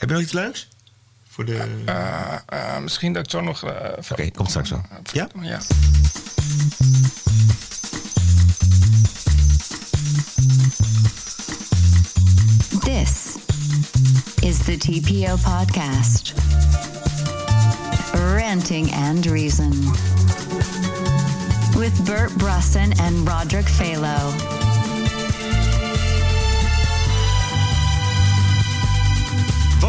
Heb je nog iets leuks? Voor de... Uh, uh, misschien dat ik zo nog... Uh, Oké, okay, komt straks wel. Ja? Ja. This is the TPO podcast. Ranting and Reason. With Bert Brussen and Roderick Phalo.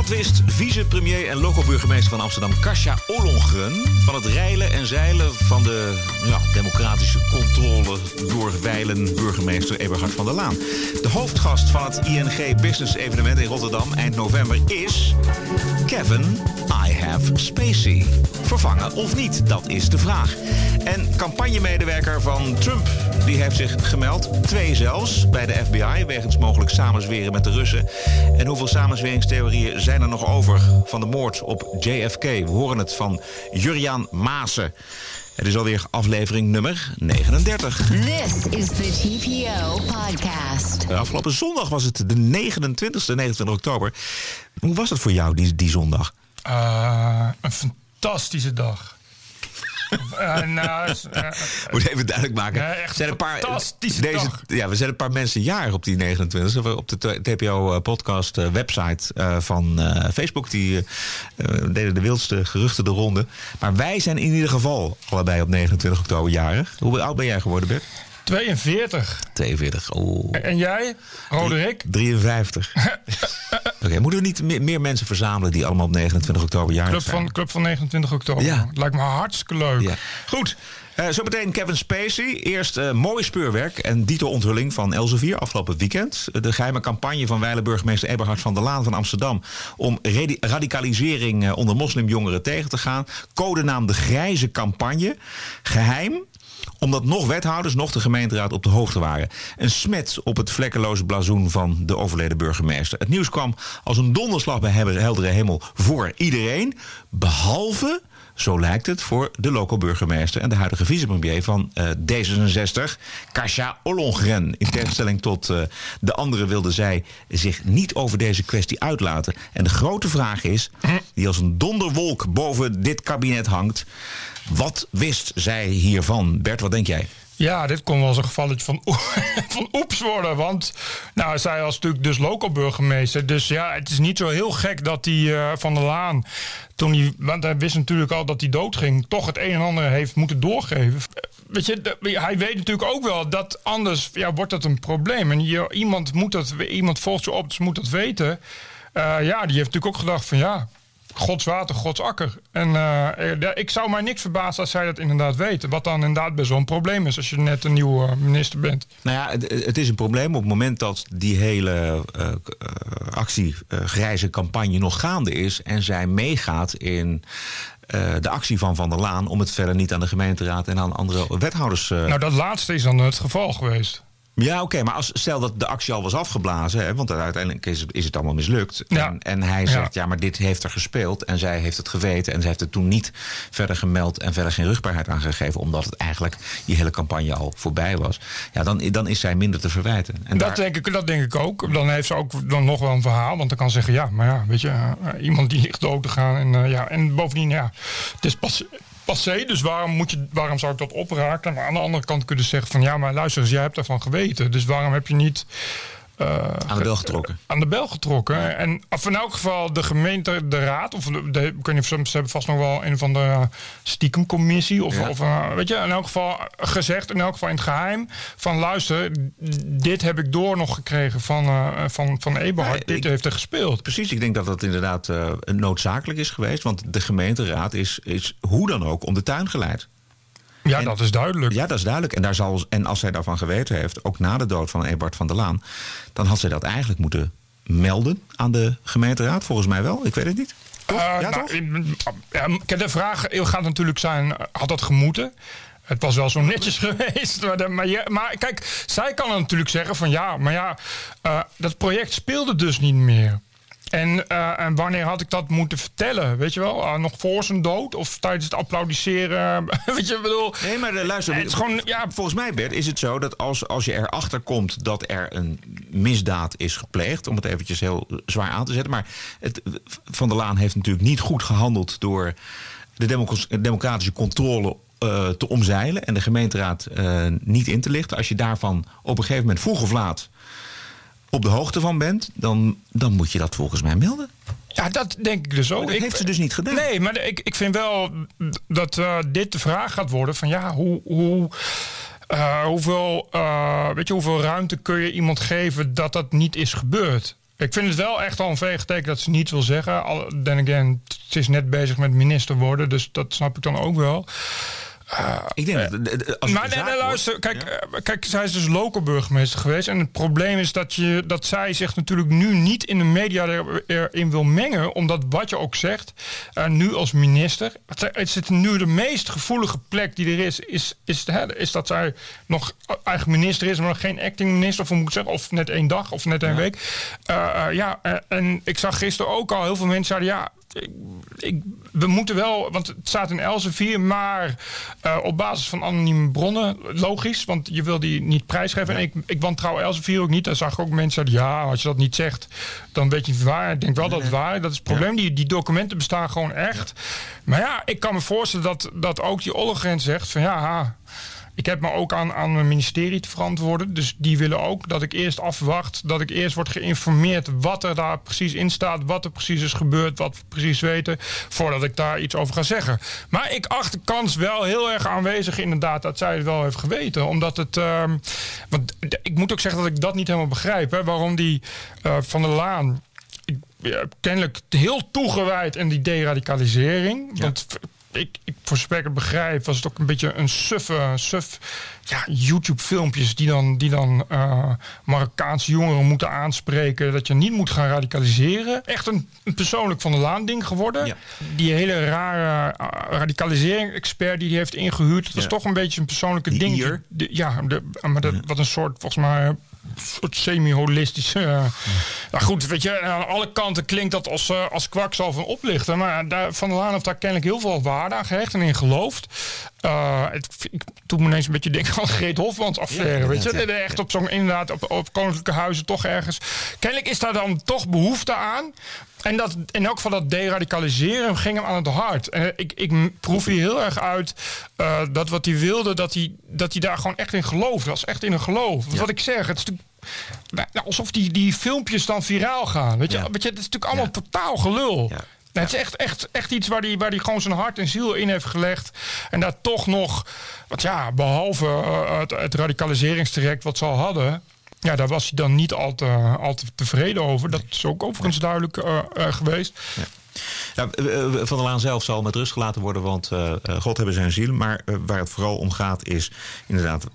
Wat wist vicepremier en loco-burgemeester van Amsterdam Kasia Ollongren van het reilen en zeilen van de ja, democratische controle door wijlen burgemeester Eberhard van der Laan? De hoofdgast van het ING Business Evenement in Rotterdam eind november is Kevin Have Spacey. Vervangen of niet, dat is de vraag. En campagnemedewerker van Trump die heeft zich gemeld, twee zelfs, bij de FBI wegens mogelijk samenzweren met de Russen. En hoeveel samenzweringstheorieën zijn er nog over van de moord op JFK? We horen het van Juriaan Maassen. Het is alweer aflevering nummer 39. This is the TPO podcast. Afgelopen zondag was het de 29e, 29 oktober. Hoe was het voor jou, die, die zondag? Uh, een fantastische dag. Uh, nou, uh, Moet even duidelijk maken. Nee, echt zijn een paar, fantastische deze, dag. Ja, we zijn een paar mensen jarig op die 29 Op de TPO-podcast uh, website van Facebook. Die deden de wildste geruchten de ronde. Maar wij zijn in ieder geval allebei op 29 oktober jarig. Hoe oud ben jij geworden, Bert? 42. 42, oh. En jij, Roderick? 53. Oké, okay, moeten we niet meer, meer, mensen verzamelen die allemaal op 29 oktober jarig Club zijn? van, Club van 29 oktober. Ja. Lijkt me hartstikke leuk. Ja. Goed. Uh, zometeen Kevin Spacey. Eerst uh, mooi speurwerk en dito-onthulling van Elsevier afgelopen weekend. De geheime campagne van wijlenburgemeester Eberhard van der Laan van Amsterdam... om radicalisering onder moslimjongeren tegen te gaan. Codenaam de Grijze Campagne. Geheim, omdat nog wethouders, nog de gemeenteraad op de hoogte waren. Een smet op het vlekkeloze blazoen van de overleden burgemeester. Het nieuws kwam als een donderslag bij heldere hemel voor iedereen. Behalve, zo lijkt het, voor de loco-burgemeester en de huidige vicepremier van uh, D66, Kasia Ollongren. In tegenstelling tot uh, de anderen wilde zij zich niet over deze kwestie uitlaten. En de grote vraag is, die als een donderwolk boven dit kabinet hangt... Wat wist zij hiervan? Bert, wat denk jij? Ja, dit kon wel eens een gevalletje van, oeps worden. Want nou, zij was natuurlijk dus local burgemeester. Dus ja, het is niet zo heel gek dat hij uh, van der Laan... Toen want hij wist natuurlijk al dat hij doodging... toch het een en ander heeft moeten doorgeven. Weet je, hij weet natuurlijk ook wel dat anders ja, wordt dat een probleem. En iemand, moet dat, iemand volgt je op, dus moet dat weten. Uh, ja, die heeft natuurlijk ook gedacht van ja... Gods water, Gods akker. En uh, ik zou mij niks verbazen als zij dat inderdaad weten. Wat dan inderdaad best wel een probleem is als je net een nieuwe minister bent. Nou ja, het, het is een probleem op het moment dat die hele uh, actie, uh, grijze campagne nog gaande is. En zij meegaat in de actie van Van der Laan om het verder niet aan de gemeenteraad en aan andere wethouders. Nou, dat laatste is dan het geval geweest. Ja, oké, okay, maar als, stel dat de actie al was afgeblazen, hè, want uiteindelijk is het, is het allemaal mislukt. Ja. En, en, hij zegt, ja. ja. maar dit heeft er gespeeld en zij heeft het geweten en zij heeft het toen niet verder gemeld en verder geen rugbaarheid aangegeven, omdat het eigenlijk die hele campagne al voorbij was. Ja, dan, dan is zij minder te verwijten. En dat, daar... denk ik, dat denk ik ook. Dan heeft ze ook dan nog wel een verhaal, want dan kan ze zeggen, ja, maar ja, weet je, uh, iemand die ligt dood te gaan en, uh, ja, en bovendien, ja, het is pas passé, dus waarom, moet je, waarom zou ik dat opraken? Maar aan de andere kant kun je zeggen van ja, maar luister eens, jij hebt daarvan geweten. Dus waarom heb je niet... Uh, aan de bel getrokken. Aan de bel getrokken. Ja. En of in elk geval de gemeente, de raad, of de, niet of ze, hebben vast nog wel een van de stiekemcommissie. Of, Ja. of uh, weet je, in elk geval gezegd, in elk geval in het geheim. Van luister, dit heb ik door nog gekregen van, uh, van, van Eberhard. Ja, dit ik- heeft er gespeeld. Precies, ik denk dat dat inderdaad eh, noodzakelijk is geweest. Want de gemeenteraad is, is hoe dan ook om de tuin geleid. Ja, En- dat is duidelijk. Ja, dat is duidelijk. En, daar zal, en als zij daarvan geweten heeft, ook na de dood van Ebert van der Laan... dan had zij dat eigenlijk moeten melden aan de gemeenteraad. Volgens mij wel, ik weet het niet. Toch? Uh, ja, nou, toch? ja, de vraag gaat natuurlijk zijn: eh, had dat gemoeten? Het was wel zo netjes geweest. Maar, de- maar, je- maar kijk, zij kan natuurlijk zeggen: van ja, maar ja, eh, dat project speelde dus niet meer. En, eh, en wanneer had ik dat moeten vertellen? Weet je wel? Ah, nog voor zijn dood? Of tijdens het applaudisseren? weet je, ik bedoel... Nee, maar de, luister, Het is gewoon, ja, volgens mij, Bert, is het zo dat als, als je erachter komt dat er een misdaad is gepleegd, om het eventjes heel zwaar aan te zetten, maar het, Van der Laan heeft natuurlijk niet goed gehandeld door de democ- democratische controle eh, te omzeilen en de gemeenteraad niet in te lichten. Als je daarvan op een gegeven moment vroeg of laat op de hoogte van bent, dan, dan moet je dat volgens mij melden. Ja, dat denk ik dus ook. Maar dat Ik- heeft ze dus niet gedaan. Nee, maar ik, ik vind wel dat eh, dit de vraag gaat worden van ja, hoe. hoe eh, hoeveel, eh, weet je, hoeveel ruimte kun je iemand geven dat dat niet is gebeurd? Ik vind het wel echt al een veegteken dat ze niet wil zeggen. Al, then again, het is net bezig met minister worden, dus dat snap ik dan ook wel. Ik denk dat eh, als het Maar nee, nee, wordt- luister. Kijk, eh, kijk, zij is dus local burgemeester geweest. En het probleem is dat, je, dat zij zich natuurlijk nu niet in de media er- erin wil mengen. Omdat wat je ook zegt, eh, nu als minister. Het het nu de meest gevoelige plek die er is. Is, is, hè, is dat zij nog eigen minister is, maar nog geen acting minister. Of hoe moet ik zeggen? Of net één dag of net één week. Ja, en ik zag gisteren ook al heel veel mensen zeiden ja. Ik, ik, we moeten wel, want het staat in Elsevier, maar eh, op basis van anonieme bronnen, logisch, want je wil die niet prijsgeven. En ik, ik wantrouw Elsevier ook niet. Daar zag ik ook mensen zeiden, ja, als je dat niet zegt, dan weet je niet waar. Ik denk wel dat het waar is. Dat is het probleem. Die, die documenten bestaan gewoon echt. Maar ja, ik kan me voorstellen dat, dat ook die Ollegren zegt van ja, ha, ik heb me ook aan, aan mijn ministerie te verantwoorden. Dus die willen ook dat ik eerst afwacht. Dat ik eerst word geïnformeerd wat er daar precies in staat. Wat er precies is gebeurd. Wat we precies weten. Voordat ik daar iets over ga zeggen. Maar ik acht de kans wel heel erg aanwezig inderdaad. Dat zij het wel heeft geweten. Omdat het... ehm, want ik moet ook zeggen dat ik dat niet helemaal begrijp. Hè, waarom die eh, Van der Laan... ja, kennelijk heel toegewijd in die deradicalisering. Want ik, ik voor zover ik het begrijp, was het ook een beetje een suffe, suf, ja, YouTube-filmpjes die dan, die dan eh, Marokkaanse jongeren moeten aanspreken. Dat je niet moet gaan radicaliseren. Echt een, een persoonlijk van de laan ding geworden. Ja. Die hele rare uh, radicalisering-expert die hij heeft ingehuurd. Dat was Ja. toch een beetje een persoonlijke Die ding. De- ja, de, maar dat, wat een soort, volgens mij, soort semi-holistische. eh, Nou goed, weet je, aan alle kanten klinkt dat als, eh, als kwakzalver van oplichten. Maar daar, Van der Laan heeft daar kennelijk heel veel waarde aan gehecht en in geloofd. Eh, het, ik doe me ineens een beetje denken aan Greet Hofmans affaire. Ja, weet je, ja. echt op zo'n inderdaad op, op koninklijke huizen toch ergens. Kennelijk is daar dan toch behoefte aan. En dat, in elk geval dat deradicaliseren ging hem aan het hart. En ik, ik proef hier heel erg uit eh, dat wat hij wilde, dat hij, dat hij daar gewoon echt in geloofde. Dat was echt in een geloof. Wat ik zeg, het is natuurlijk nou, alsof die, die filmpjes dan viraal gaan. Weet je, Ja. weet je het is natuurlijk allemaal Ja. totaal gelul. Nou, het is echt, echt, echt iets waar hij waar die gewoon zijn hart en ziel in heeft gelegd. En daar toch nog, want ja, behalve eh, het, het radicaliseringstraject wat ze al hadden. Ja, daar was hij dan niet al te, tevreden over. Dat is ook overigens duidelijk eh, eh, geweest. Ja, eh, eh, van der Laan zelf zal met rust gelaten worden, want eh, God hebben zijn ziel. Maar waar het vooral om gaat is inderdaad,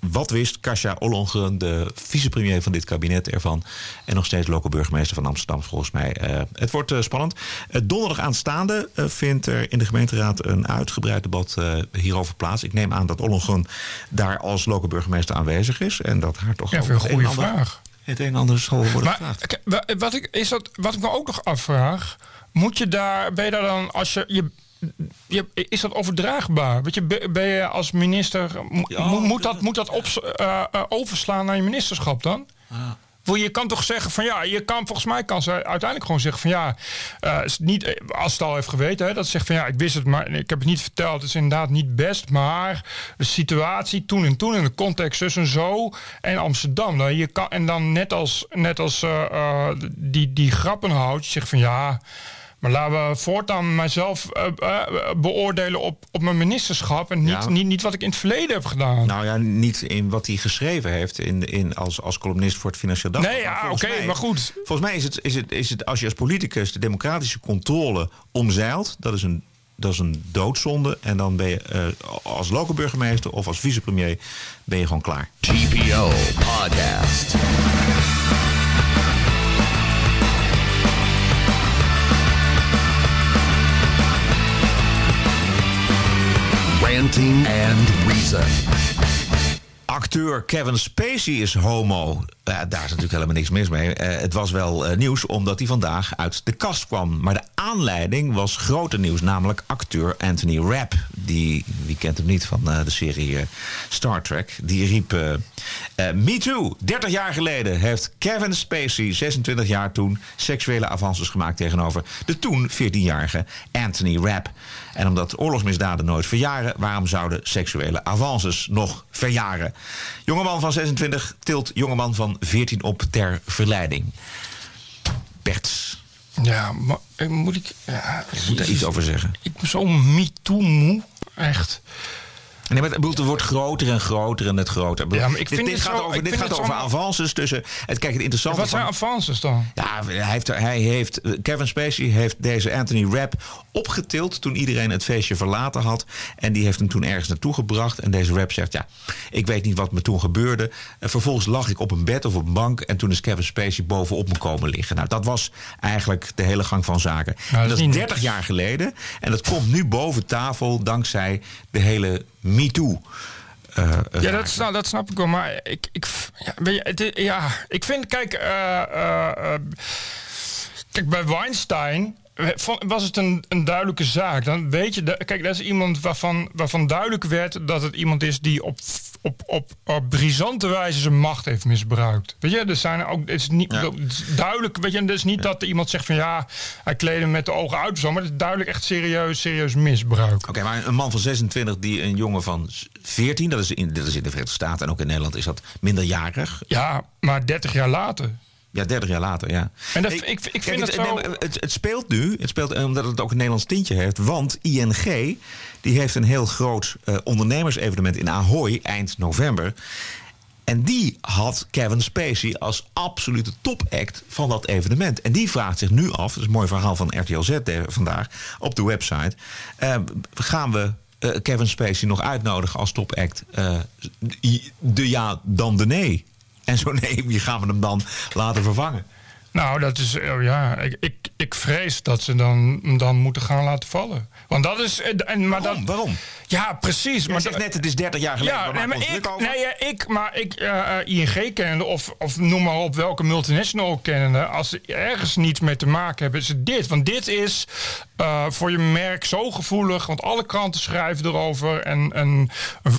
wat wist Kasia Ollongren, de vicepremier van dit kabinet, ervan? En nog steeds lokale burgemeester van Amsterdam, volgens mij. Het wordt spannend. Donderdag aanstaande vindt er in de gemeenteraad een uitgebreid debat hierover plaats. Ik neem aan dat Ollongren daar als lokale burgemeester aanwezig is. En dat haar toch Ja, een goede ander- vraag. Het een en ander zal worden Maar gevraagd. wat ik, is dat, wat ik me ook nog afvraag, moet je daar, ben je daar dan als je, je, je is dat overdraagbaar? Weet je, ben je als minister, mo- Ja, mo- moet dat, moet dat op, eh, eh, overslaan naar je ministerschap dan? Wil je kan toch zeggen van ja, je kan volgens mij kan ze uiteindelijk gewoon zeggen van ja, eh, niet, als het al heeft geweten, hè, dat ze zegt van ja, ik wist het, maar ik heb het niet verteld, het is inderdaad niet best, maar de situatie toen en toen in de context dus en zo en Amsterdam, dan je kan en dan net als net als die die grappenhout, zegt van ja. Maar laten we voortaan mijzelf eh, eh, beoordelen op, op mijn ministerschap. En niet, Ja. niet, niet wat ik in het verleden heb gedaan. Nou ja, niet in wat hij geschreven heeft in, in als, als columnist voor het Financieel Dagblad. Nee, ja, oké, maar goed. Volgens mij is het, is, het, is het als je als politicus de democratische controle omzeilt, dat is een, dat is een doodzonde. En dan ben je eh, als lokale burgemeester of als vicepremier ben je gewoon klaar. TPO Podcast. Ranting and Reason. acteur Kevin Spacey is homo. Daar is natuurlijk helemaal niks mis mee. Eh, het was wel eh, nieuws omdat hij vandaag uit de kast kwam. Maar de aanleiding was groter nieuws, namelijk acteur Anthony Rapp. Die, wie kent hem niet van eh, de serie Star Trek? Die riep: Me Too. 30 jaar geleden heeft Kevin Spacey, 26 jaar toen, seksuele avances gemaakt tegenover de toen 14-jarige Anthony Rapp. En omdat oorlogsmisdaden nooit verjaren, waarom zouden seksuele avances nog verjaren? Jongeman van 26 tilt jongeman van 14 op ter verleiding. Bert, Ja, maar eh, moet ik... Ja, je moet daar iets over zeggen. Ik ben zo me-too-moe. Echt. Nee, maar het, het wordt groter en groter en net groter. Ja, maar ik dit, vind dit het gaat zo- over, dit gaat het over avances tussen. Het, kijk, het interessante Wat zijn van- avances dan? Ja, hij heeft, hij heeft, Kevin Spacey heeft deze Anthony Rapp opgetild toen iedereen het feestje verlaten had. En die heeft hem toen ergens naartoe gebracht. En deze Rapp zegt, ja, ik weet niet wat me toen gebeurde. En vervolgens lag ik op een bed of op een bank. En toen is Kevin Spacey bovenop me komen liggen. Nou, dat was eigenlijk de hele gang van zaken. Nou, en dat is is niet 30 niks. jaar geleden. En dat komt nu boven tafel dankzij de hele MeToo. eh, Ja, dat, snap- dat snap ik wel. Maar ik, ik, ja, je, het, ja, ik vind, kijk, eh, eh, kijk, bij Weinstein was het een, een duidelijke zaak. Dan weet je, kijk, dat is iemand waarvan, waarvan duidelijk werd dat het iemand is die op, op, op, op brisante wijze zijn macht heeft misbruikt. Weet je, er zijn ook, het is niet Ja. het is duidelijk, weet je, het is niet dat iemand zegt van ja, hij kleedde met de ogen uit of zo, maar het is duidelijk echt serieus, serieus misbruik. Oké, maar een man van 26 die een jongen van 14, dat is, in, dat is in de Verenigde Staten en ook in Nederland is dat minderjarig. Ja, maar 30 jaar later. Ja, 30 jaar later, ja. En dat- ik- ik kijk, vind het, zo- nee, het, het speelt nu, het speelt omdat het ook een Nederlands tintje heeft. Want ING die heeft een heel groot eh, ondernemersevenement in Ahoy eind november. En die had Kevin Spacey als absolute topact van dat evenement. En die vraagt zich nu af, dat is een mooi verhaal van RTL Z vandaag op de website. eh, gaan we eh, Kevin Spacey nog uitnodigen als topact? De ja, dan de nee. En zo nee, wie gaan we hem dan laten vervangen? Nou, dat is, oh ja, ik, ik, ik vrees dat ze dan, dan moeten gaan laten vallen. Want dat is, eh, en, maar Waarom? dat, Waarom? Ja, precies. Maar Maar zegt net, het is 30 jaar geleden. ja, nee, maar ik, nee, ja, ik, maar ik eh, eh, ING kennende of, of noem maar op welke multinational kennende, als ze ergens niets mee te maken hebben, is het dit. Want dit is eh, voor je merk zo gevoelig, want alle kranten schrijven erover en een,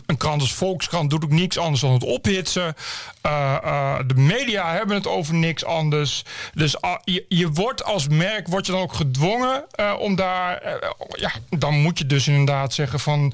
een krant als Volkskrant doet ook niks anders dan het ophitsen. De media hebben het over niks anders. Dus ah, je, je wordt als merk word je dan ook gedwongen om daar. ja, dan moet je dus inderdaad zeggen van.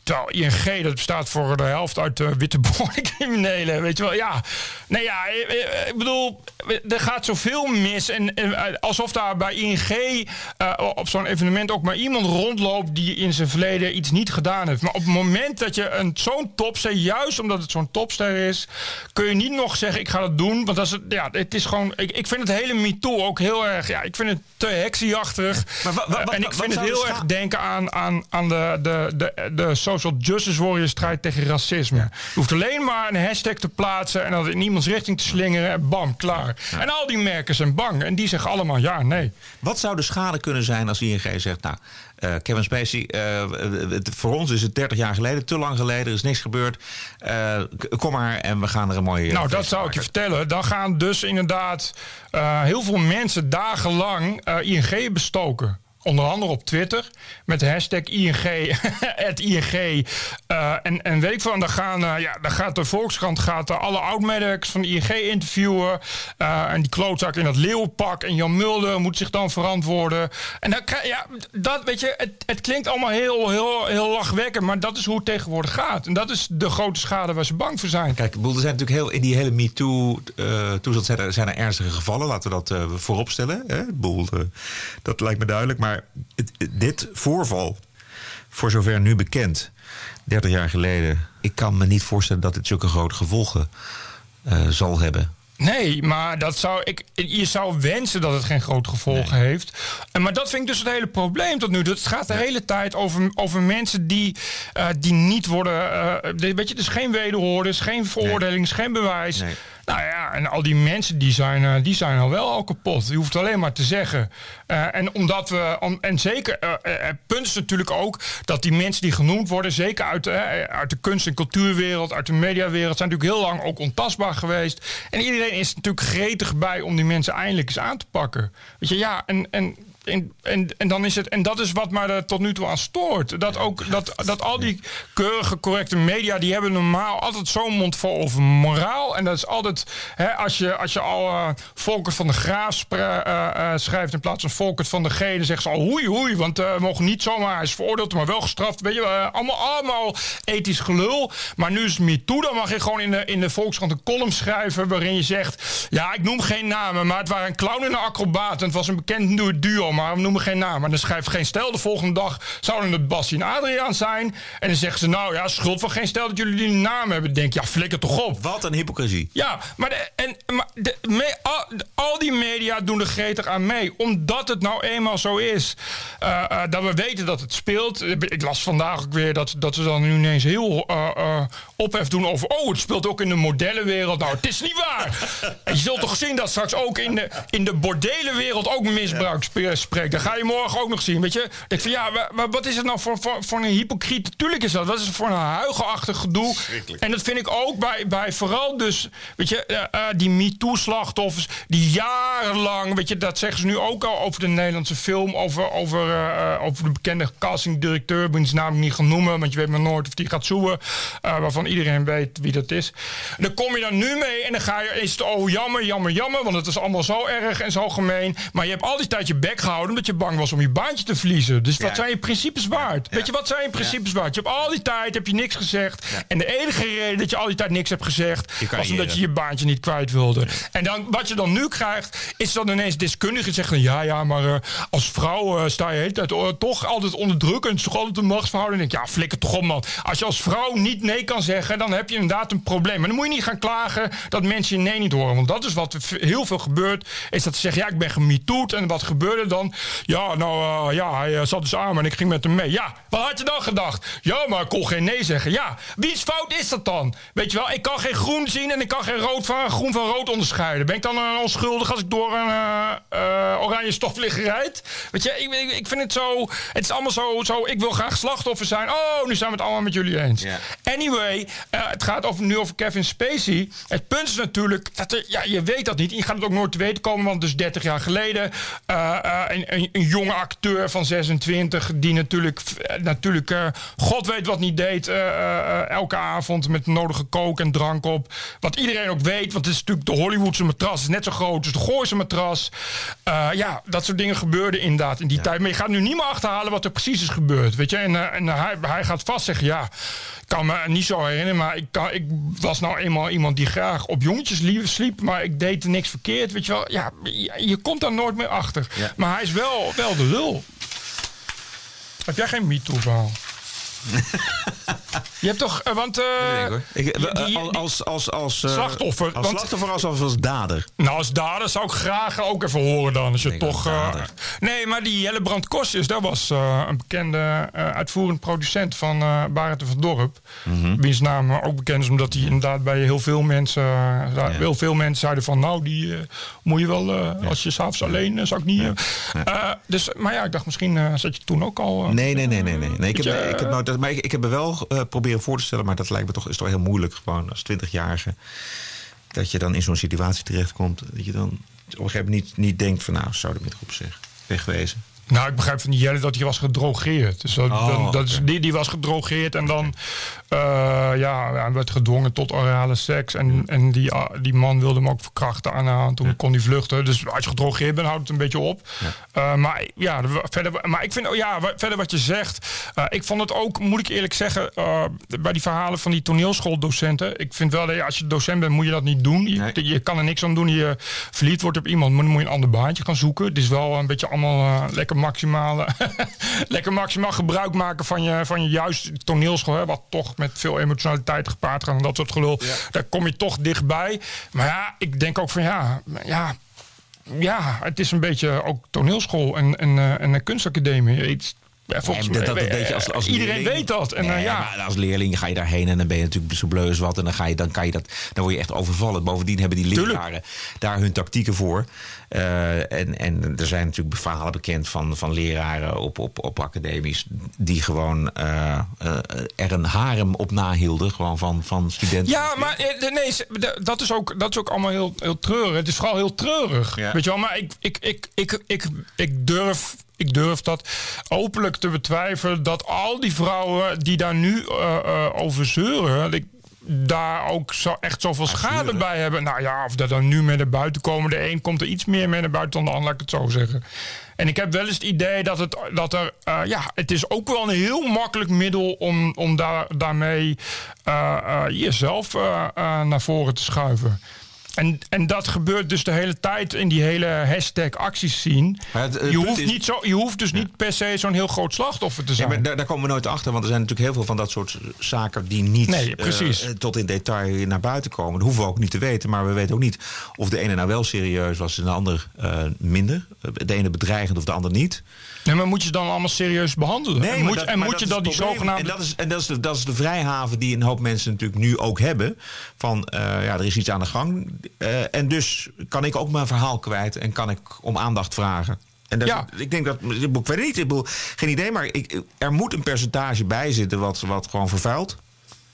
Terwijl ING, dat bestaat voor de helft uit de witte criminelen. Weet je wel, ja. Nee, ja, eh, eh, ik bedoel, er gaat zoveel mis. En, en, alsof daar bij ING op zo'n evenement ook maar iemand rondloopt die in zijn verleden iets niet gedaan heeft. Maar op het moment dat je een zo'n topster, juist omdat het zo'n topster is, kun je niet nog zeggen: ik ga dat doen. Want dat is het, ja, het is gewoon. Ik, ik vind het hele MeToo ook heel erg. Ja, ik vind het te heksieachtig. Maar wa- wa- wat- en ik vind het de heel erg denken aan, aan, aan de, de, de, de social justice warrior strijd tegen racisme. Je hoeft alleen maar een hashtag te plaatsen en dat in iemands richting te slingeren en bam, klaar. En al die merken zijn bang en die zeggen allemaal ja, nee. Wat zou de schade kunnen zijn als ING zegt... nou, eh, Kevin Spacey, eh, voor ons is het 30 jaar geleden, te lang geleden, er is niks gebeurd. Eh, kom maar en we gaan er een mooie... Nou, dat zou ik je vertellen. Dan gaan dus inderdaad heel veel mensen dagenlang ING bestoken. Onder andere op Twitter met de hashtag ING, ING. Eh, en, en weet ik van, gaan, eh, ja, gaat de Volkskrant gaat, eh, alle oud-medewerkers van de ING interviewen. Eh, en die klootzak in dat leeuwpak. En Jan Mulder moet zich dan verantwoorden. En dan krijg ja, dat weet je, het, het klinkt allemaal heel, heel, heel lachwekkend. Maar dat is hoe het tegenwoordig gaat. En dat is de grote schade waar ze bang voor zijn. Kijk, er zijn natuurlijk heel in die hele MeToo-toestand zijn, er, zijn er ernstige gevallen. Laten we dat vooropstellen. Hè? Eh, dat lijkt me duidelijk. Maar het- dit voorval, voor zover nu bekend, 30 jaar geleden, ik kan me niet voorstellen dat dit zulke grote gevolgen eh, zal hebben. Nee, maar dat zou ik, je zou wensen dat het geen grote gevolgen heeft. En, maar dat vind ik dus het hele probleem tot nu toe. Het gaat de hele tijd over, over mensen die, eh, die niet worden. eh, weet je, is geen wederhoor, er is geen veroordeling, er is geen bewijs. Nee. Nou ja, en al die mensen die zijn, eh, die zijn al wel al kapot. Je hoeft alleen maar te zeggen. Eh, en omdat we, om, en zeker, eh, het punt is natuurlijk ook dat die mensen die genoemd worden, zeker uit, uit de kunst- en cultuurwereld, uit de mediawereld, zijn natuurlijk heel lang ook ontastbaar geweest. En iedereen is natuurlijk gretig bij om die mensen eindelijk eens aan te pakken. Weet je, ja, en. en en, en, en dan is het, en dat is wat mij er tot nu toe aan stoort. Dat ook dat, dat al die keurige, correcte media, die hebben normaal altijd zo'n mond vol over moraal. En dat is altijd, hè, als, je, als je al eh Volkert van de Graaf eh, eh, schrijft in plaats van Volkert van de G, dan zeggen ze al hoei hoei, want we mogen niet zomaar, hij is veroordeeld, maar wel gestraft. Weet je, allemaal, allemaal ethisch gelul. Maar nu is het MeToo, dan mag je gewoon in de, in de Volkskrant een column schrijven waarin je zegt, ja, ik noem geen namen, maar het waren een clown en een acrobaat. En het was een bekend du- maar we noemen geen namen. En dan schrijft geen stel de volgende dag zouden het Bassie en Adriaan zijn. En dan zeggen ze, nou ja, schuld van geen stel dat jullie die naam hebben. Denk ja, flikker toch op. Wat een hypocrisie. Ja, maar, de, en, maar de, me- al, al die media doen er gretig aan mee. Omdat het nou eenmaal zo is. eh, eh, dat we weten dat het speelt. Ik las vandaag ook weer dat, dat ze dan nu ineens heel eh, ophef doen over... oh, het speelt ook in de modellenwereld. Nou, het is niet waar. en je zult toch zien dat straks ook in de, in de bordelenwereld ook misbruik spe- spreekt. Dat ga je morgen ook nog zien, weet je. Ik van, ja, wa- wa- wat is het nou voor, voor, voor een hypocriet? Tuurlijk is dat. Wat is het voor een huigelachtig gedoe? En dat vind ik ook bij, bij vooral dus, weet je, eh, eh, die MeToo-slachtoffers... die jarenlang, weet je, dat zeggen ze nu ook al over de Nederlandse film... over, over, eh, over de bekende castingdirecteur, ben zijn naam niet gaan noemen... want je weet maar nooit of die gaat zoeken, waarvan iedereen weet wie dat is. Dan kom je dan nu mee en dan ga je, is het oh jammer, jammer, jammer... want het is allemaal zo erg en zo gemeen. Maar je hebt al die tijd je bek gehouden omdat je bang was om je baantje te verliezen. Dus Ja. wat zijn je principes waard? Weet je, wat zijn je principes waard? Je hebt al die tijd heb je niks gezegd. En de enige reden dat je al die tijd niks hebt gezegd... Was omdat je je baantje niet kwijt wilde. En dan, wat je dan nu krijgt, is dan ineens deskundigen zeggen... ja, ja, maar eh, als vrouw eh, sta je de hele tijd toch altijd onder druk... en het is toch altijd een machtsverhouding. En ik denk, ja, flikker toch op, man. Als je als vrouw niet nee kan zeggen, dan heb je inderdaad een probleem. Maar dan moet je niet gaan klagen dat mensen je nee niet horen. Want dat is wat heel veel gebeurt. Is dat ze zeggen, ja, ik ben gemetoed. En wat gebeurde dan? Ja, nou, eh, ja, hij eh, zat dus aan en ik ging met hem mee. Ja, wat had je dan gedacht? Ja, maar ik kon geen nee zeggen. Ja, wie's fout is dat dan? Weet je wel, ik kan geen groen zien en ik kan geen rood van, groen van rood onderscheiden. Ben ik dan onschuldig als ik door een eh, oranje stofligger rijd? Weet je, ik, ik, ik vind het zo... Het is allemaal zo, zo... Ik wil graag slachtoffer zijn. Oh, nu zijn we het allemaal met jullie eens. Anyway, het gaat over, nu over Kevin Spacey. Het punt is natuurlijk, dat er, ja, je weet dat niet. Je gaat het ook nooit te weten komen, want dus 30 jaar geleden... een, een, een jonge acteur van 26, die natuurlijk, eh, natuurlijk eh, god weet wat niet deed... eh, elke avond met de nodige kook en drank op. Wat iedereen ook weet, want het is natuurlijk de Hollywoodse matras... is net zo groot als de Gooise matras. Ja, dat soort dingen gebeurden inderdaad in die tijd. Maar je gaat nu niet meer achterhalen wat er precies is gebeurd. Weet je? En, en hij, hij gaat vast zeggen, ja... Ik kan me niet zo herinneren, maar ik, kan, ik was nou eenmaal iemand die graag op jongetjes lief sliep, maar ik deed er niks verkeerd. Weet je wel, ja, je, je komt daar nooit meer achter. Ja. Maar hij is wel, wel de lul. Heb jij geen MeToo-verhaal? Je hebt toch, want... Ik, hoor. Ik, die- die- als, als, als, eh, Slachtoffer, Als want- slachtoffer, als, als, als dader. Nou, als dader zou ik graag ook even horen dan. Als je Nee, toch. dader. nee, maar die Jelle Brand Kostjes, dat was eh, een bekende uitvoerend producent van Barend van Dorp. Mhm. Wiens naam ook bekend is omdat hij inderdaad bij heel veel mensen. heel veel mensen zeiden van. Nou, die moet je wel. Als je s'avonds alleen zou ik niet. eh, dus, maar ja, ik dacht misschien zat je toen ook al. Nee, nee, nee, nee. nee. nee ik, heb, ik, heb, nou, dat, maar ik, ik heb me wel eh, proberen voor te stellen, maar dat lijkt me toch, is toch heel moeilijk gewoon als 20-jarige. Dat je dan in zo'n situatie terechtkomt. Dat je dan op een gegeven moment niet, niet denkt van nou, zou met groep zeg. Wegwezen. Nou, ik begrijp van die Jelle dat hij was gedrogeerd. Dus dat, Oh, dan- dat is, die, die was gedrogeerd en dan ja, hij werd gedwongen tot orale seks. En, en die, ah, die man wilde hem ook verkrachten aan en toen kon hij vluchten. Dus als je gedrogeerd bent, houdt het een beetje op. Eh, maar ja, de- verder, maar ik vind, oh ja, verder wat je zegt. eh, ik vond het ook, moet ik eerlijk zeggen, eh, bij die verhalen van die toneelschooldocenten. Ik vind wel dat als je docent bent, moet je dat niet doen. Je, je kan er niks aan doen. Je verliefd wordt op iemand, maar dan moet je een ander baantje gaan zoeken. Het is wel een beetje allemaal eh, lekker maximaal, lekker maximaal gebruik maken van je, van je juist toneelschool. Hè, wat toch met veel emotionaliteit gepaard gaat en dat soort gelul. Daar kom je toch dichtbij. Maar ja, ik denk ook van ja, ja ja, het is een beetje ook toneelschool en, en, eh, en een kunstacademie. Iets, Ja, volgens Nee, mij, dat- dat weet je als- als iedereen leerling. weet dat. En, Nee, eh, ja. maar als leerling ga je daarheen en dan ben je natuurlijk zo bleu als wat. En dan, ga je, dan, kan je dat, dan word je echt overvallen. Bovendien hebben die Tuurlijk. leraren daar hun tactieken voor. Eh, en, en er zijn natuurlijk verhalen bekend van, van leraren op, op, op academies... die gewoon eh, er een harem op nahielden. Gewoon van, van studenten. Ja, maar nee, dat is ook, dat is ook allemaal heel, heel treurig. Het is vooral heel treurig. Ja. Weet je wel, maar ik, ik, ik, ik, ik, ik, durf, ik durf dat openlijk te betwijfelen dat al die vrouwen die daar nu eh, eh, over zeuren. ik- daar ook zo, echt zoveel schade bij hebben. Nou ja, of dat dan nu mee naar buiten komen. De een komt er iets meer mee naar buiten dan de ander, laat ik het zo zeggen. En ik heb wel eens het idee dat, het, dat er... eh, ja, het is ook wel een heel makkelijk middel om, om daar, daarmee jezelf naar voren te schuiven. En, en dat gebeurt dus de hele tijd in die hele hashtag acties zien. Het je, hoeft is- niet zo, je hoeft dus niet per se zo'n heel groot slachtoffer te Ja, zijn. maar daar, daar komen we nooit achter, want er zijn natuurlijk heel veel van dat soort zaken die niet Nee, eh, precies. eh, tot in detail naar buiten komen. Dat hoeven we ook niet te weten, maar we weten ook niet of de ene nou wel serieus was en de ander eh, minder. De ene bedreigend of de ander niet. Nee, maar moet je dan allemaal serieus behandelen? en maar moet, dat- en moet je dan die zogenaamde... En dat is, en dat is, de, dat is de vrijhaven die een hoop mensen natuurlijk nu ook hebben. Van eh, ja, er is iets aan de gang. Eh, en dus kan ik ook mijn verhaal kwijt en kan ik om aandacht vragen. En dat, Ja. ik denk dat, ik weet niet, ik bedoel, geen idee, maar ik, er moet een percentage bij zitten wat, wat gewoon vervuilt.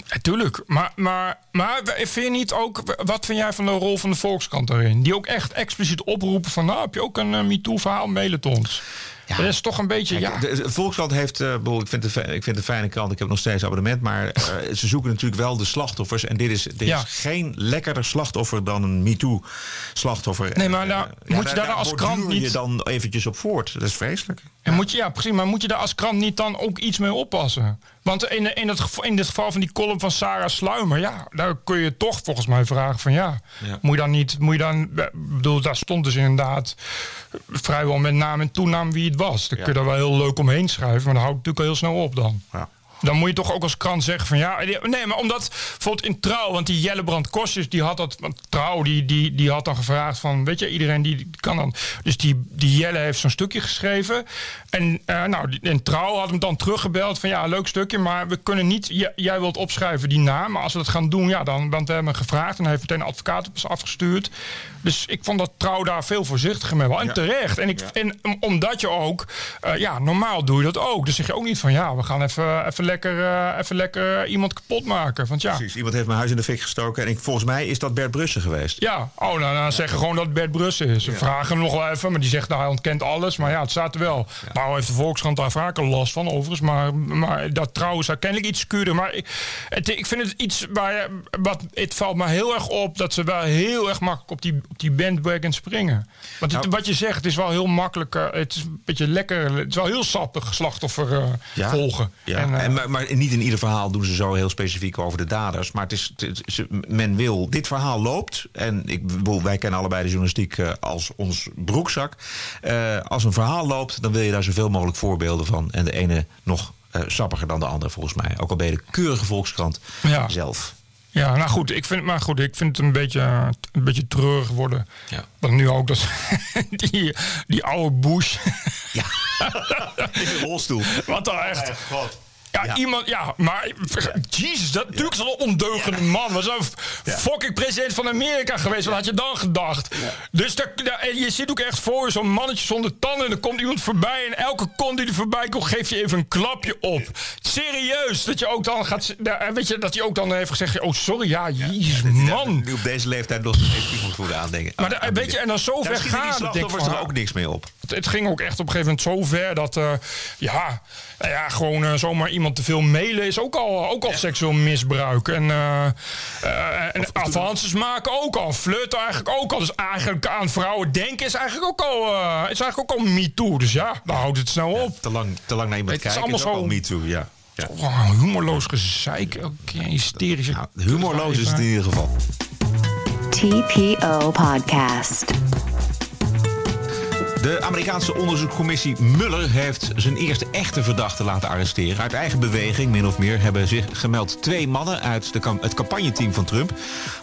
Natuurlijk, maar, maar, maar vind je niet ook... Wat vind jij van de rol van de Volkskrant daarin? Die ook echt expliciet oproepen van... nou, heb je ook een uh, MeToo-verhaal, mail het ons. Ja. Dat is toch een beetje... Kijk, ja. de, de Volkskrant heeft, bedoel, ik, vind een- ik vind een fijne krant, ik heb nog steeds abonnement, maar eh, ze zoeken natuurlijk wel de slachtoffers. En dit is, dit Ja. is geen lekkerder slachtoffer dan een MeToo-slachtoffer. Nee, maar nou, Eh, moet je daar als krant borduur je niet- dan eventjes op voort. Dat is vreselijk. En moet je, ja, precies. Maar moet je daar als krant niet dan ook iets mee oppassen? Want in, in, het, geval- in dit geval van die column van Sarah Sluimer... ja, daar kun je toch volgens mij vragen van... ja, Ja. moet je dan niet... Moet je dan, bedoel, daar stond dus inderdaad vrijwel met naam en toenaam wie het was. Dan kun je daar wel heel leuk omheen schrijven... maar dan houdt het natuurlijk al heel snel op dan. Ja. Dan moet je toch ook als krant zeggen van ja. Nee, maar omdat bijvoorbeeld in Trouw, want die Jellebrand Kostjes, die had dat. Want Trouw, die, die, die had dan gevraagd van. Weet je, iedereen die, kan dan. Dus die, die Jelle heeft zo'n stukje geschreven. En eh, nou, en Trouw had hem dan teruggebeld van ja, leuk stukje, maar we kunnen niet. j- jij wilt opschrijven die naam, maar als we dat gaan doen, ja, dan. Want we hebben hem gevraagd en hij heeft meteen een advocaat op ons afgestuurd. Dus ik vond dat Trouw daar veel voorzichtiger mee was. En Ja. terecht. En, ik, en om- omdat je ook. eh, ja, normaal doe je dat ook. Dus zeg je ook niet van ja, we gaan even, even lekker, eh, even lekker eh, iemand kapot maken. Want ja. Precies, iemand heeft mijn huis in de fik gestoken. En ik, volgens mij is dat Bert Brussen geweest. Ja, oh, nou, dan zeggen gewoon dat Bert Brussen is. Ze vragen hem nog wel even, maar die zegt nou, hij ontkent alles. Maar ja, het staat er wel. Nou heeft de Volkskrant daar vaker last van, overigens. Maar, maar dat trouwens kennelijk iets secuurder. Maar ik, het, ik vind het iets waar wat, het valt me heel erg op dat ze wel heel erg makkelijk op die, op die bandwagon springen. Want het- Nou. wat je zegt, het is wel heel makkelijk. eh, het is een beetje lekker. Het is wel heel sappig slachtoffer eh, volgen. Ja, En, en, maar, maar niet in ieder verhaal doen ze zo heel specifiek over de daders. Maar het is, het is- ze- men wil, dit verhaal loopt. En ik wij kennen allebei de journalistiek eh, als ons broekzak. Eh, als een verhaal loopt, dan wil je daar zoveel mogelijk voorbeelden van. En de ene nog eh, sappiger dan de andere, volgens mij. Ook al ben je de keurige Volkskrant Ja. zelf. Ja, nou goed, ik vind, maar goed, ik vind het een beetje, een beetje treurig worden. Ja. Want nu ook dat die, die oude Bush. Ja. in de rolstoel. Wat dan echt. God. Ja, Ja. iemand, ja, maar Jezus, dat natuurlijk is een ondeugende man. Was een fucking president van Amerika geweest. Wat had je dan gedacht? Dus daar, daar- je zit ook echt voor zo'n mannetje zonder tanden. En dan komt iemand voorbij. En elke kont die er voorbij komt, geef je even een klapje op. Serieus, dat je ook dan gaat. daar- Weet je, dat hij ook dan heeft gezegd: Oh, sorry, ja, Jezus, man. Nu op deze leeftijd nog steeds iemand voor aandenken. Maar da- weet je, en dan zo Daar ver schieten die slachtoffers van, er ook niks mee op. het, het ging ook echt op een gegeven moment zo ver dat, eh, ja, nou ja, gewoon eh, zomaar iemand te veel mailen is ook al, ook al seksueel misbruik. En, eh eh, en avances maken ook al. Flirten eigenlijk ook al. Dus eigenlijk aan vrouwen denken is eigenlijk ook al, eh, is eigenlijk ook al me too. Dus ja, daar houdt het snel op. Te lang, te lang naar iemand Het is kijken is, allemaal ook zo- al me too, ja. ja. Oh, humorloos gezeik. Elke keer hysterische. Nou, humorloos is het in ieder geval. TPO Podcast. De Amerikaanse onderzoekscommissie Mueller heeft zijn eerste echte verdachte laten arresteren. Uit eigen beweging, min of meer, hebben zich gemeld twee mannen uit de kam- het campagneteam van Trump.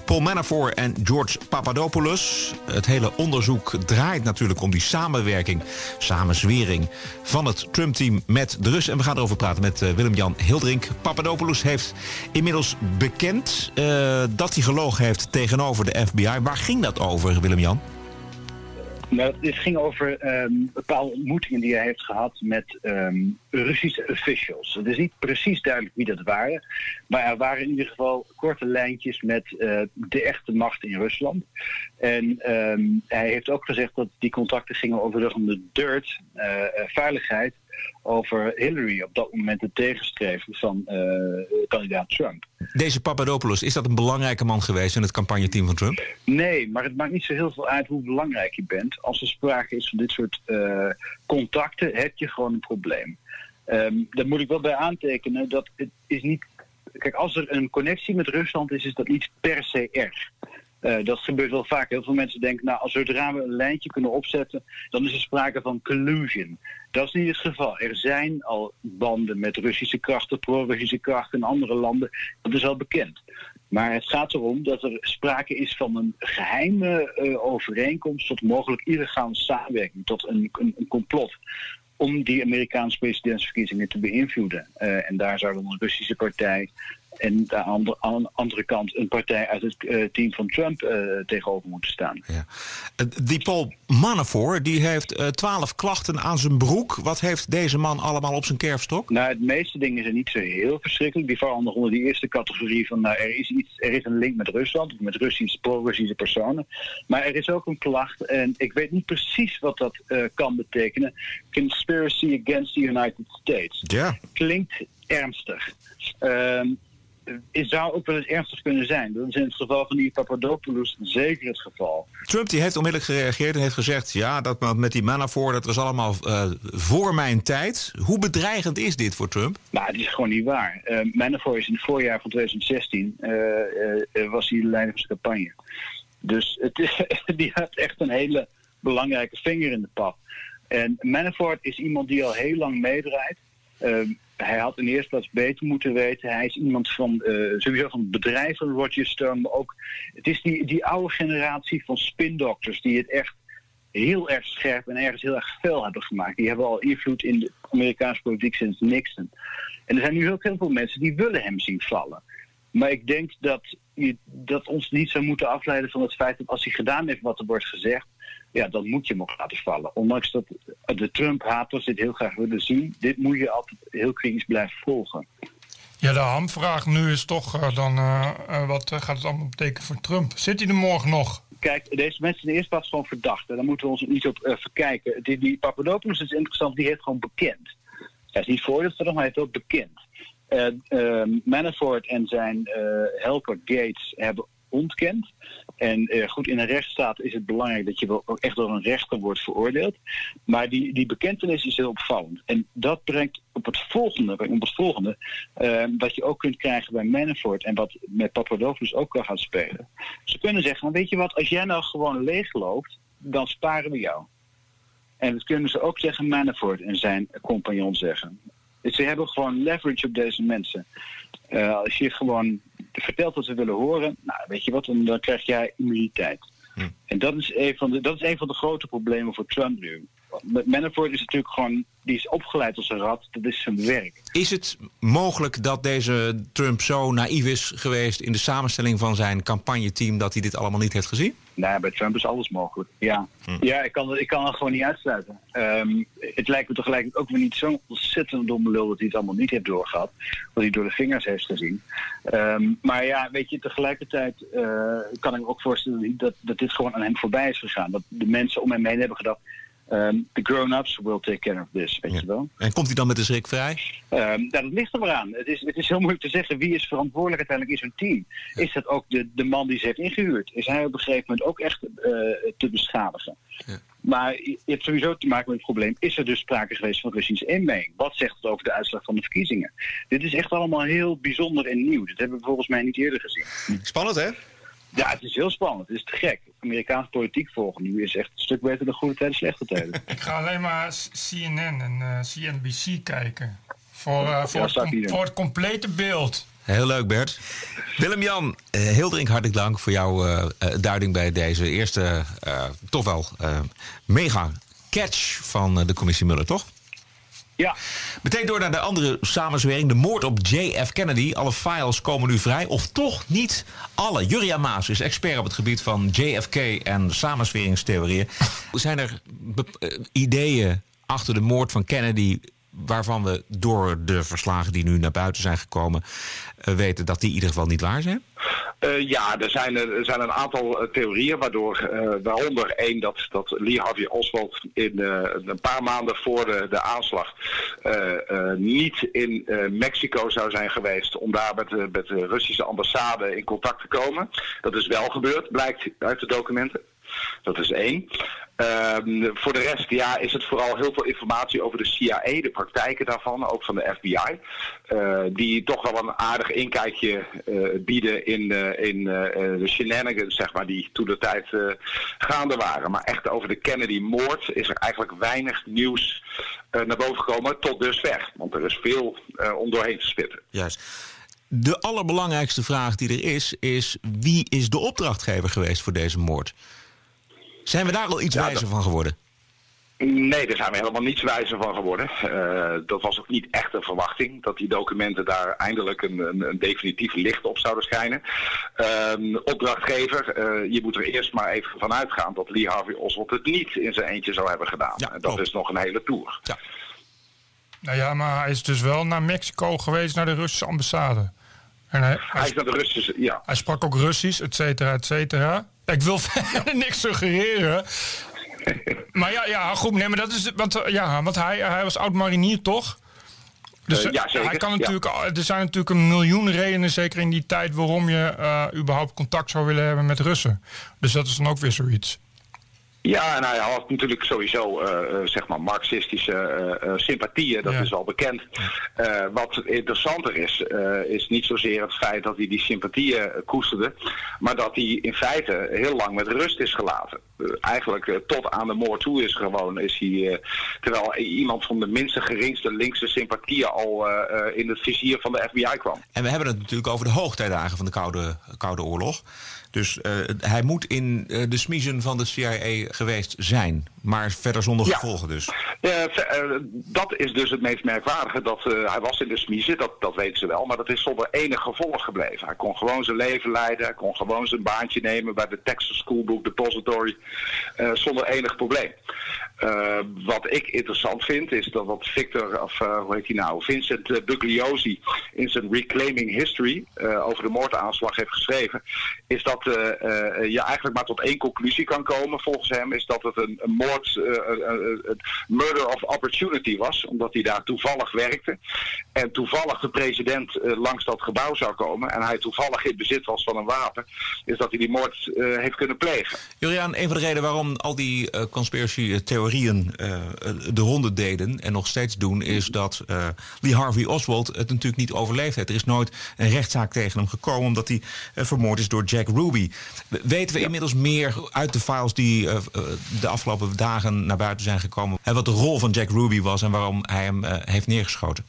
Paul Manafort en George Papadopoulos. Het hele onderzoek draait natuurlijk om die samenwerking, samenzwering van het Trump-team met de Russen. En we gaan erover praten met eh, Willem-Jan Hildrink. Papadopoulos heeft inmiddels bekend eh, dat hij gelogen heeft tegenover de FBI. Waar ging dat over, Willem-Jan? Nou, dit ging over ehm, bepaalde ontmoetingen die hij heeft gehad met ehm, Russische officials. Het is niet precies duidelijk wie dat waren, maar er waren in ieder geval korte lijntjes met eh, de echte macht in Rusland. En ehm, hij heeft ook gezegd dat die contacten gingen over de dirt, eh, eh, veiligheid, over Hillary op dat moment de tegenstrever van eh, kandidaat Trump. Deze Papadopoulos, is dat een belangrijke man geweest in het campagneteam van Trump? Nee, maar het maakt niet zo heel veel uit hoe belangrijk je bent. Als er sprake is van dit soort eh, contacten, heb je gewoon een probleem. Ehm daar moet ik wel bij aantekenen dat het is niet. Kijk, als er een connectie met Rusland is, is dat niet per se erg. Eh, dat gebeurt wel vaak. Heel veel mensen denken, nou, als zodra we een lijntje kunnen opzetten, dan is er sprake van collusion. Dat is niet het geval. Er zijn al banden met Russische krachten, pro-Russische krachten in andere landen. Dat is al bekend. Maar het gaat erom dat er sprake is van een geheime eh, overeenkomst tot mogelijk illegale samenwerking, tot een, een, complot om die Amerikaanse presidentsverkiezingen te beïnvloeden. Eh, en daar zou dan een Russische partij en aan de, aan de andere kant een partij uit het eh, team van Trump eh, tegenover moeten staan. Ja. Eh, Die Paul Manafort die heeft twaalf klachten aan zijn broek. Wat heeft deze man allemaal op zijn kerfstok? Nou, het meeste dingen zijn niet zo heel verschrikkelijk. Die vallen nog onder die eerste categorie van nou, er, is iets, er is een link met Rusland, of met Russische, pro-Russische personen. Maar er is ook een klacht, en ik weet niet precies wat dat kan betekenen. Conspiracy against the United States. Ja. Klinkt ernstig. Ehm, het zou ook wel eens ernstig kunnen zijn. Dat is in het geval van die Papadopoulos zeker het geval. Trump die heeft onmiddellijk gereageerd en heeft gezegd... ja, dat met die Manafort, dat was allemaal eh, voor mijn tijd. Hoe bedreigend is dit voor Trump? Maar het is gewoon niet waar. Uh, Manafort is in het voorjaar van 2016 uh, uh, was hij de leider van zijn campagne. Dus het is, die had echt een hele belangrijke vinger in de pap. En Manafort is iemand die al heel lang meedraait. Ehm, hij had in de eerste plaats beter moeten weten. Hij is iemand van uh, sowieso van het bedrijf van Roger Stone. Maar ook, het is die, die oude generatie van spindokters die het echt heel erg scherp en ergens heel erg fel hebben gemaakt. Die hebben al invloed in de Amerikaanse politiek sinds Nixon. En er zijn nu heel veel mensen die willen hem zien vallen. Maar ik denk dat, dat ons niet zou moeten afleiden van het feit dat als hij gedaan heeft wat er wordt gezegd, ja, dan moet je hem ook laten vallen. Ondanks dat de Trump-haters dit heel graag willen zien, dit moet je altijd heel kritisch blijven volgen. Ja, de hamvraag nu is toch uh, dan, uh, uh, wat gaat het allemaal betekenen voor Trump? Zit hij er morgen nog? Kijk, deze mensen in de eerste plaats gewoon verdacht. Daar moeten we ons niet op verkijken. Die, die Papadopoulos is interessant, die heeft gewoon bekend. Hij is niet veroordeeld, maar hij heeft ook bekend. Manafort en zijn helper Gates hebben ontkend. En uh, goed, in een rechtsstaat is het belangrijk dat je wel echt door een rechter wordt veroordeeld. Maar die, die bekentenis is heel opvallend. En dat brengt op het volgende, op het volgende uh, wat je ook kunt krijgen bij Manafort en wat met Papadopoulos ook kan gaan spelen. Ze kunnen zeggen, weet je wat, als jij nou gewoon leegloopt, dan sparen we jou. En dat kunnen ze ook zeggen, Manafort en zijn compagnon zeggen. Dus ze hebben gewoon leverage op deze mensen. Uh, als je gewoon vertelt wat ze willen horen, nou, weet je wat, dan, dan krijg jij immuniteit. Hm. En dat is, een van de, dat is een van de grote problemen voor Trump nu. Met Manafort is natuurlijk gewoon, die is opgeleid als een rat, dat is zijn werk. Is het mogelijk dat deze Trump zo naïef is geweest in de samenstelling van zijn campagneteam dat hij dit allemaal niet heeft gezien? Nee, bij Trump is alles mogelijk. Ja, hm. ja ik, kan, ik kan het gewoon niet uitsluiten. Um, het lijkt me tegelijkertijd ook weer niet zo'n ontzettend domme lul dat hij het allemaal niet heeft doorgehad. Dat hij door de vingers heeft gezien. Um, maar ja, weet je, tegelijkertijd uh, kan ik me ook voorstellen dat, dat dit gewoon aan hem voorbij is gegaan. Dat de mensen om hem heen hebben gedacht. Um, the grown-ups will take care of this, weet ja. je wel. En komt hij dan met de schrik vrij? Um, nou, dat ligt er maar aan. Het is, het is heel moeilijk te zeggen wie is verantwoordelijk uiteindelijk in zo'n team. Ja. Is dat ook de, de man die ze heeft ingehuurd? Is hij op een gegeven moment ook echt uh, te beschadigen? Ja. Maar je hebt sowieso te maken met het probleem. Is er dus sprake geweest van Russische inmenging? Wat zegt het over de uitslag van de verkiezingen? Dit is echt allemaal heel bijzonder en nieuw. Dat hebben we volgens mij niet eerder gezien. Spannend, hè? Ja, het is heel spannend. Het is te gek. Amerikaanse politiek volgen nu is echt een stuk beter dan goede tijden, slechte tijden. Ik ga alleen maar CNN en eh, CNBC kijken. Voor, eh, voor, Ja, het, voor het complete beeld. Heel leuk, Bert. Willem-Jan, eh, heel dringend hartelijk dank voor jouw eh, eh, duiding bij deze eerste, eh, toch wel eh, mega catch van eh, de commissie Muller, toch? Ja, Meteen door naar de andere samenzwering, de moord op JF Kennedy. Alle files komen nu vrij, of toch niet alle. Juria Maas is expert op het gebied van JFK en samenzweringstheorieën. Zijn er eh, ideeën achter de moord van Kennedy waarvan we door de verslagen die nu naar buiten zijn gekomen eh, weten dat die in ieder geval niet waar zijn? Eh, ja, er zijn, er zijn een aantal eh, theorieën, waardoor, waaronder één dat, dat Lee Harvey Oswald in, een paar maanden voor de, de aanslag niet in Mexico zou zijn geweest om daar met, met de Russische ambassade in contact te komen. Dat is wel gebeurd, blijkt uit de documenten. Dat is één. Ehm, voor de rest ja, is het vooral heel veel informatie over de CIA, de praktijken daarvan, ook van de FBI. eh, die toch wel een aardig inkijkje eh, bieden in, eh, in de shenanigans, zeg maar, die toen de tijd gaande waren. Maar echt over de Kennedy-moord is er eigenlijk weinig nieuws naar boven gekomen tot dusver. Want er is veel om doorheen te spitten. Juist. De allerbelangrijkste vraag die er is, is wie is de opdrachtgever geweest voor deze moord? Zijn we daar al iets Ja, wijzer dat- van geworden? Nee, daar zijn we helemaal niets wijzer van geworden. Eh, dat was ook niet echt een verwachting, dat die documenten daar eindelijk een, een, een definitief licht op zouden schijnen. Ehm, opdrachtgever, eh, je moet er eerst maar even van uitgaan dat Lee Harvey Oswald het niet in zijn eentje zou hebben gedaan. Ja, en dat klopt. is nog een hele tour. Ja. Nou ja, maar hij is dus wel naar Mexico geweest, naar de Russische ambassade. En hij, hij, Hij is naar de Russische, ja. hij sprak ook Russisch, et cetera, et cetera. Ik wil verder niks suggereren. Maar ja, ja goed, nee, maar dat is... Want, eh, ja, want hij, hij was oud-marinier, toch? Dus Eh, ja, zeker, hij kan ja. natuurlijk, er zijn natuurlijk een miljoen redenen, zeker in die tijd, waarom je eh, überhaupt contact zou willen hebben met Russen. Dus dat is dan ook weer zoiets. Ja, en hij had natuurlijk sowieso eh, eh, zeg maar marxistische eh, sympathieën, dat Ja. is al bekend. Wat interessanter is, is niet zozeer het feit dat hij die sympathieën koesterde, maar dat hij in feite heel lang met rust is gelaten. Eigenlijk tot aan de moord toe is gewoon, is hij, terwijl iemand van de minste geringste linkse sympathieën al in het vizier van de FBI kwam. En we hebben het natuurlijk over de hoogtijdagen van de Koude, Koude Oorlog. Dus hij moet in de smiezen van de CIA geweest zijn. Maar verder zonder Ja. gevolgen dus. Eh, eh, dat is dus het meest merkwaardige. Dat, eh, hij was in de smiezen, dat, dat weten ze wel. Maar dat is zonder enig gevolg gebleven. Hij kon gewoon zijn leven leiden. Hij kon gewoon zijn baantje nemen bij de Texas School Book Depository. zonder enig probleem. Wat ik interessant vind, is dat wat Victor, of hoe heet hij nou, Vincent Bugliosi in zijn Reclaiming History over de moordaanslag heeft geschreven, is dat je eigenlijk maar tot één conclusie kan komen volgens hem, is dat het een, een moord, eh, een- een- een murder of opportunity was, omdat hij daar toevallig werkte en toevallig de president eh, langs dat gebouw zou komen en hij toevallig in bezit was van een wapen, is dat hij die moord eh, heeft kunnen plegen. Julian, een van de redenen waarom al die eh conspiracy-theorieën eh, de ronde deden en nog steeds doen, is dat eh, Lee Harvey Oswald het natuurlijk niet overleefd heeft. Er is nooit een rechtszaak tegen hem gekomen omdat hij eh, vermoord is door Jack Ruby. We- Weten we inmiddels meer uit de files die eh, eh, de afgelopen dagen naar buiten zijn gekomen, en wat de rol van Jack Ruby was en waarom hij hem eh, heeft neergeschoten?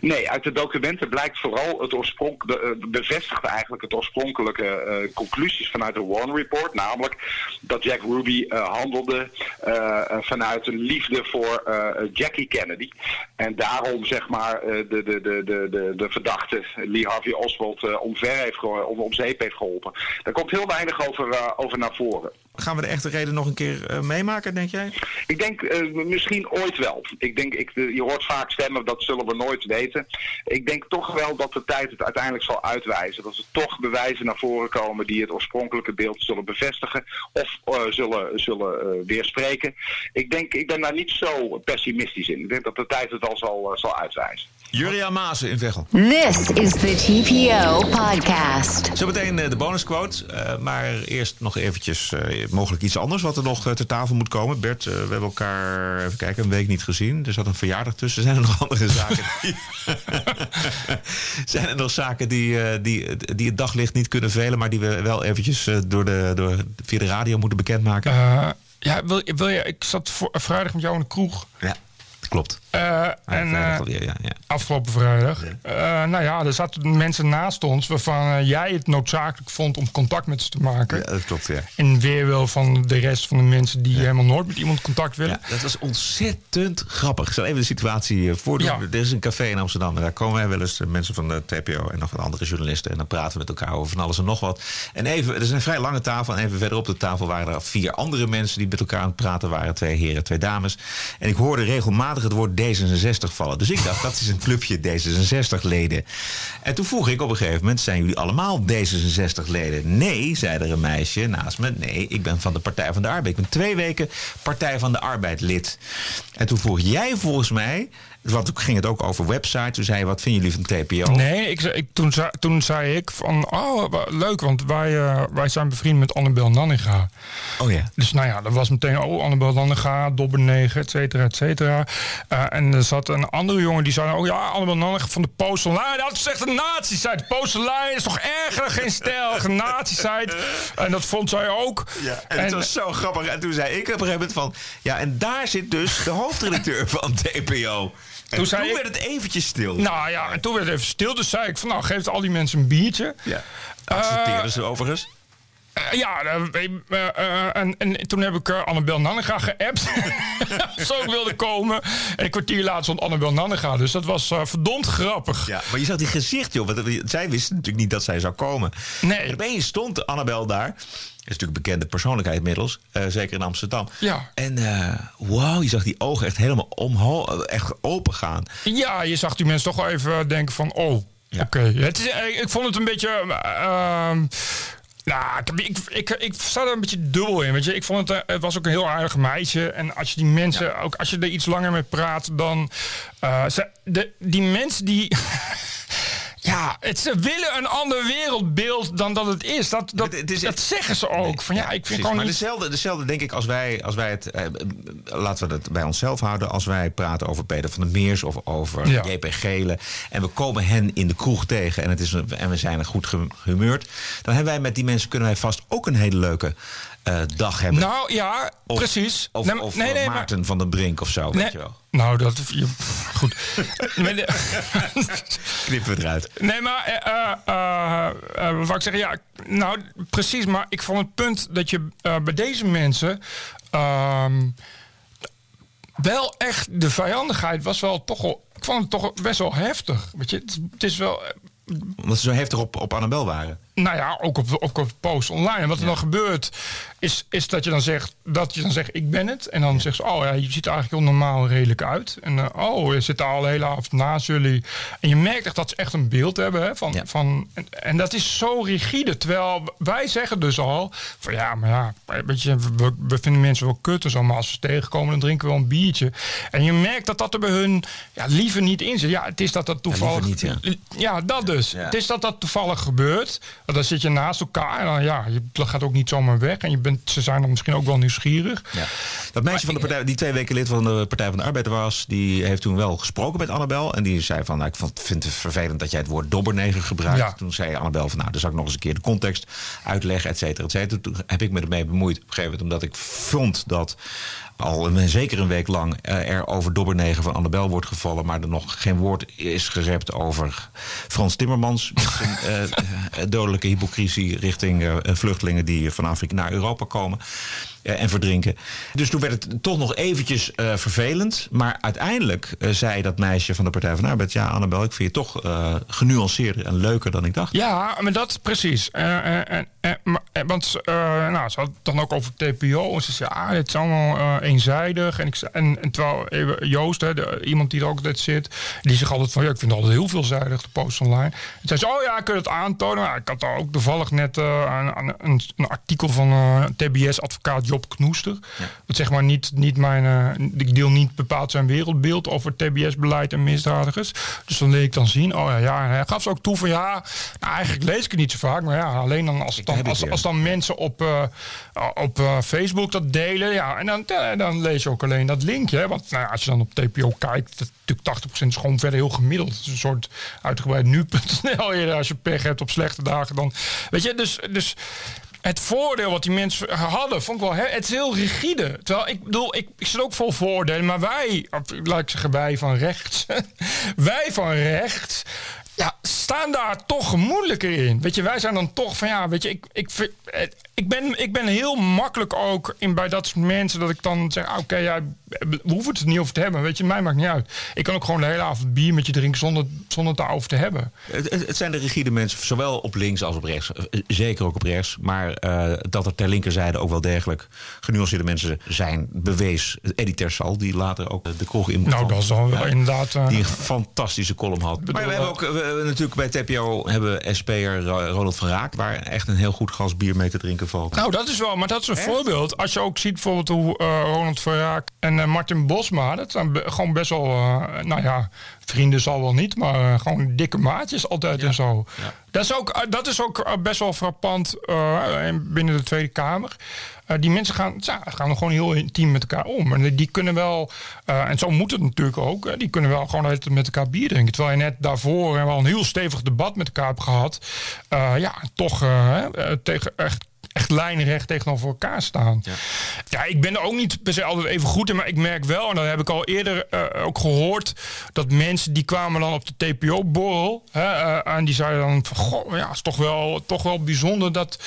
Nee, uit de documenten blijkt vooral het oorsprong, de, eh, bevestigt eigenlijk het oorspronkelijke eh, conclusies vanuit de Warren Report. Namelijk dat Jack Ruby handelde vanuit een liefde voor Jackie Kennedy. En daarom zeg maar de, de, de, de, de, verdachte Lee Harvey Oswald omver heeft om, om zeep heeft geholpen. Daar komt heel weinig over, over naar voren. Gaan we de echte reden nog een keer eh, meemaken, denk jij? Ik denk eh, misschien ooit wel. Ik denk, ik, eh, je hoort vaak stemmen, dat zullen we nooit weten. Ik denk toch wel dat de tijd het uiteindelijk zal uitwijzen. Dat er toch bewijzen naar voren komen die het oorspronkelijke beeld zullen bevestigen of zullen, zullen weerspreken. Ik, denk, ik ben daar niet zo pessimistisch in. Ik denk dat de tijd het al zal, zal uitwijzen. Julia Maasen in Veghel. This is the TPO podcast. Zometeen eh, de bonusquote, eh, maar eerst nog eventjes eh, mogelijk iets anders wat er nog ter tafel moet komen. Bert, we hebben elkaar even kijken, een week niet gezien. Er zat een verjaardag tussen. Zijn er nog andere zaken? die- Zijn er nog zaken die, eh, die, die het daglicht niet kunnen velen, maar die we wel eventjes eh, door de, door, via de radio moeten bekendmaken? Eh, ja, wil, wil je, ik zat voor, vrijdag met jou in de kroeg. ja, klopt. Eh, en, vrijdag eh, alweer, ja, ja. afgelopen vrijdag. Eh, nou ja, er zaten mensen naast ons waarvan jij het noodzakelijk vond om contact met ze te maken. Ja, dat klopt, ja. In weerwil van de rest van de mensen die helemaal nooit met iemand contact willen. Ja, dat was ontzettend grappig. Ik zal even de situatie voordoen. Ja. Er is een café in Amsterdam. En daar komen wij wel eens mensen van de TPO en nog wat andere journalisten. En dan praten we met elkaar over van alles en nog wat. En even, er is een vrij lange tafel. En even verderop de tafel waren er vier andere mensen die met elkaar aan het praten waren. Twee heren, twee dames. En ik hoorde regelmatig het woord D66 vallen. Dus ik dacht, dat is een clubje D66-leden. En toen vroeg ik op een gegeven moment, zijn jullie allemaal D66-leden? Nee, zei er een meisje naast me. Nee, ik ben van de Partij van de Arbeid. Ik ben twee weken Partij van de Arbeid lid. En toen vroeg jij volgens mij, want toen ging het ook over website. Toen zei je, wat vinden jullie van TPO? Nee, ik, ik, toen, zei, toen zei ik van, oh, leuk, want wij, eh, wij zijn bevriend met Annabel Nanninga. Oh ja. Dus nou ja, dat was meteen, oh, Annabel Nanninga, Dobberneger, et cetera, et cetera. Eh, en er zat een andere jongen die zei, oh ja, Annabel Nanninga van de Post Online. Dat is echt een nazi-site. Post Online is toch erger, geen stijl, een nazi-site. En dat vond zij ook. Ja, en het was zo grappig. En toen zei ik op een gegeven moment van... Ja, en daar zit dus de hoofdredacteur van TPO. En toen, zei ik- werd het eventjes stil. Nou ja, en toen werd het even stil. Dus zei ik van, nou, geef al die mensen een biertje. ja. Accepteerden ze overigens. Eh, ja, eh, eh, en, en toen heb ik Annabel Nanninga geappt. of ze ook wilde komen. En een kwartier later stond Annabel Nanninga. Dus dat was verdomd grappig. Ja, maar je zag die gezicht, joh. Want zij wisten natuurlijk niet dat zij zou komen. Nee. En opeens stond Annabel daar. Is natuurlijk een bekende persoonlijkheid inmiddels. zeker in Amsterdam. Ja. En wow, je zag die ogen echt helemaal omhoog, echt open gaan. Ja, je zag die mensen toch wel even denken van... Oh, Ja. oké. Ik vond het een beetje... ehm, nou, ik, ik, ik, ik sta er een beetje dubbel in. Weet je? Ik vond het, eh, het was ook een heel aardig meisje. En als je die mensen, ook als je er iets langer mee praat, dan. eh, ze, de, die mensen die. Ja, het, ze willen een ander wereldbeeld dan dat het is. Dat, dat, Het- het is- dat zeggen ze ook. van ja, ik vind Precies, gewoon maar niet... dezelfde, dezelfde denk ik als wij, als wij het... Eh, laten we het bij onszelf houden. Als wij praten over Peter van der Meers of over Ja. JP Gele... en we komen hen in de kroeg tegen en, het is, en we zijn goed ge- gehumeurd... dan hebben wij met die mensen kunnen wij vast ook een hele leuke eh, dag hebben. Nou ja, Of- precies. Of, Nee, of nee, eh, maar- Maarten van den Brink of zo, weet je wel. nou, dat... Je, goed. Knippen we eruit. Nee, maar eh, eh, wat ik zeggen, ja, nou precies, maar ik vond het punt dat je bij deze mensen ehm, wel echt de vijandigheid was wel toch wel, ik vond het toch best wel heftig. Weet je, het, het is wel, Omdat ze zo heftig op, op Annabel waren. Nou ja, ook op, op, op post online. En wat er dan gebeurt, is, is dat je dan zegt, dat je dan zegt, ik ben het. En dan zegt ze, oh ja, je ziet er eigenlijk heel normaal redelijk uit. En eh, oh, je zit daar al de hele avond naast jullie. En je merkt echt dat ze echt een beeld hebben. Hè, van, Ja. van, en, en dat is zo rigide. Terwijl wij zeggen dus al, van ja, maar ja, weet je, we, we vinden mensen wel kut en zo. Maar als we tegenkomen, dan drinken we wel een biertje. En je merkt dat dat er bij hun ja, liever niet in zit. Ja, het is dat dat toevallig... niet, ja, dat dus. Het is dat dat toevallig gebeurt. Dan zit je naast elkaar en dan, ja, je gaat ook niet zomaar weg. En je bent, ze zijn dan misschien ook wel nieuwsgierig. Ja. Dat meisje van de partij, die twee weken lid van de Partij van de Arbeid was, die heeft toen wel gesproken met Annabel. En die zei van, nou, ik vind het vervelend dat jij het woord dobberneger gebruikt. Ja. Toen zei Annabel van, nou, dan zal ik nog eens een keer de context uitleggen, et cetera, et cetera. Toen heb ik me ermee bemoeid op een gegeven moment, omdat ik vond dat al een, zeker een week lang eh, er over dobberneger van Annabel wordt gevallen, maar er nog geen woord is gerept over Frans Timmermans zijn eh, eh, dodelijke hypocrisie richting vluchtelingen die van Afrika naar Europa komen en verdrinken. Dus toen werd het toch nog eventjes eh, vervelend. Maar uiteindelijk eh, zei dat meisje van de Partij van de Arbeid... ja, Annabel, ik vind je toch eh, genuanceerder en leuker dan ik dacht. Ja, maar dat precies. Eh, eh, eh, eh, eh, want eh, nou, ze had het dan ook over TPO. En ze zei, ah, dit is allemaal eh, eenzijdig. En, ik, en, terwijl Joost, hè, iemand die er ook altijd zit... die zegt altijd van, ja, ik vind het altijd heel veelzijdig, de post online. En zei ze, oh ja, kun je het aantonen? Nou, ik had daar ook toevallig net eh, een, een, een artikel van eh, TBS-advocaat Job Knoester. Dat zeg maar niet, niet mijn, eh, ik deel niet bepaald zijn wereldbeeld over TBS-beleid en misdadigers. Dus dan leer ik dan zien, oh ja, ja. En hij gaf ze ook toe van ja, nou, eigenlijk lees ik het niet zo vaak, maar ja, alleen dan als, dan, als, als dan mensen op, eh, op eh, Facebook dat delen, ja, en dan, dan lees je ook alleen dat linkje. Hè? Want nou, ja, als je dan op TPO kijkt, dat, natuurlijk 80% is gewoon verder heel gemiddeld. Het is een soort uitgebreid nu.nl als je pech hebt op slechte dagen dan. Weet je, dus. dus het voordeel wat die mensen hadden, vond ik wel. Hè, het is heel rigide. Terwijl ik bedoel, ik, ik zit ook vol voordelen. Maar wij, laat ik zeggen, wij van rechts. wij van rechts. Ja, staan daar toch gemoedelijker in. Weet je, wij zijn dan toch van ja, weet je, ik, ik, eh, ik, ben, ik ben heel makkelijk ook in bij dat soort mensen dat ik dan zeg: ah, oké, ja, we hoeven het er niet over te hebben. Weet je, mij maakt niet uit. Ik kan ook gewoon de hele avond bier met je drinken zonder, zonder het daarover te hebben. Het, het- zijn de rigide mensen, zowel op links als op rechts. Eh, Zeker ook op rechts. Maar eh, dat er ter linkerzijde ook wel degelijk genuanceerde mensen zijn, bewees Eddie Tersal, die later ook de kroeg in Nou, dat is dan wel inderdaad. eh, Die een fantastische column had. Maar we hebben ook we- natuurlijk bij TPO hebben SP'er Ro- Ronald van Raak, waar echt een heel goed glas bier mee te drinken valt. Nou, dat is wel, maar dat is een voorbeeld. Als je ook ziet bijvoorbeeld hoe eh, Ronald Verraak en eh, Martin Bosma, dat zijn be- gewoon best wel, eh, nou ja, vrienden zal wel niet, maar gewoon dikke maatjes altijd en zo. Dat is ook, dat is ook best wel frappant eh, in- binnen de Tweede Kamer. Eh, die mensen gaan, ja, gaan gewoon heel intiem met elkaar om. En die kunnen wel, eh, en zo moet het natuurlijk ook, die kunnen wel gewoon met elkaar bier drinken. Terwijl je net daarvoor wel een heel stevig debat met elkaar hebt gehad. Eh, ja, toch hè, tegen echt echt lijnrecht tegenover elkaar staan. Ja. ik ben er ook niet per se altijd even goed in, maar ik merk wel, en dat heb ik al eerder eh, ook gehoord, dat mensen die kwamen dan op de TPO-borrel en die zeiden dan van, goh, ja, is toch wel, toch wel bijzonder dat.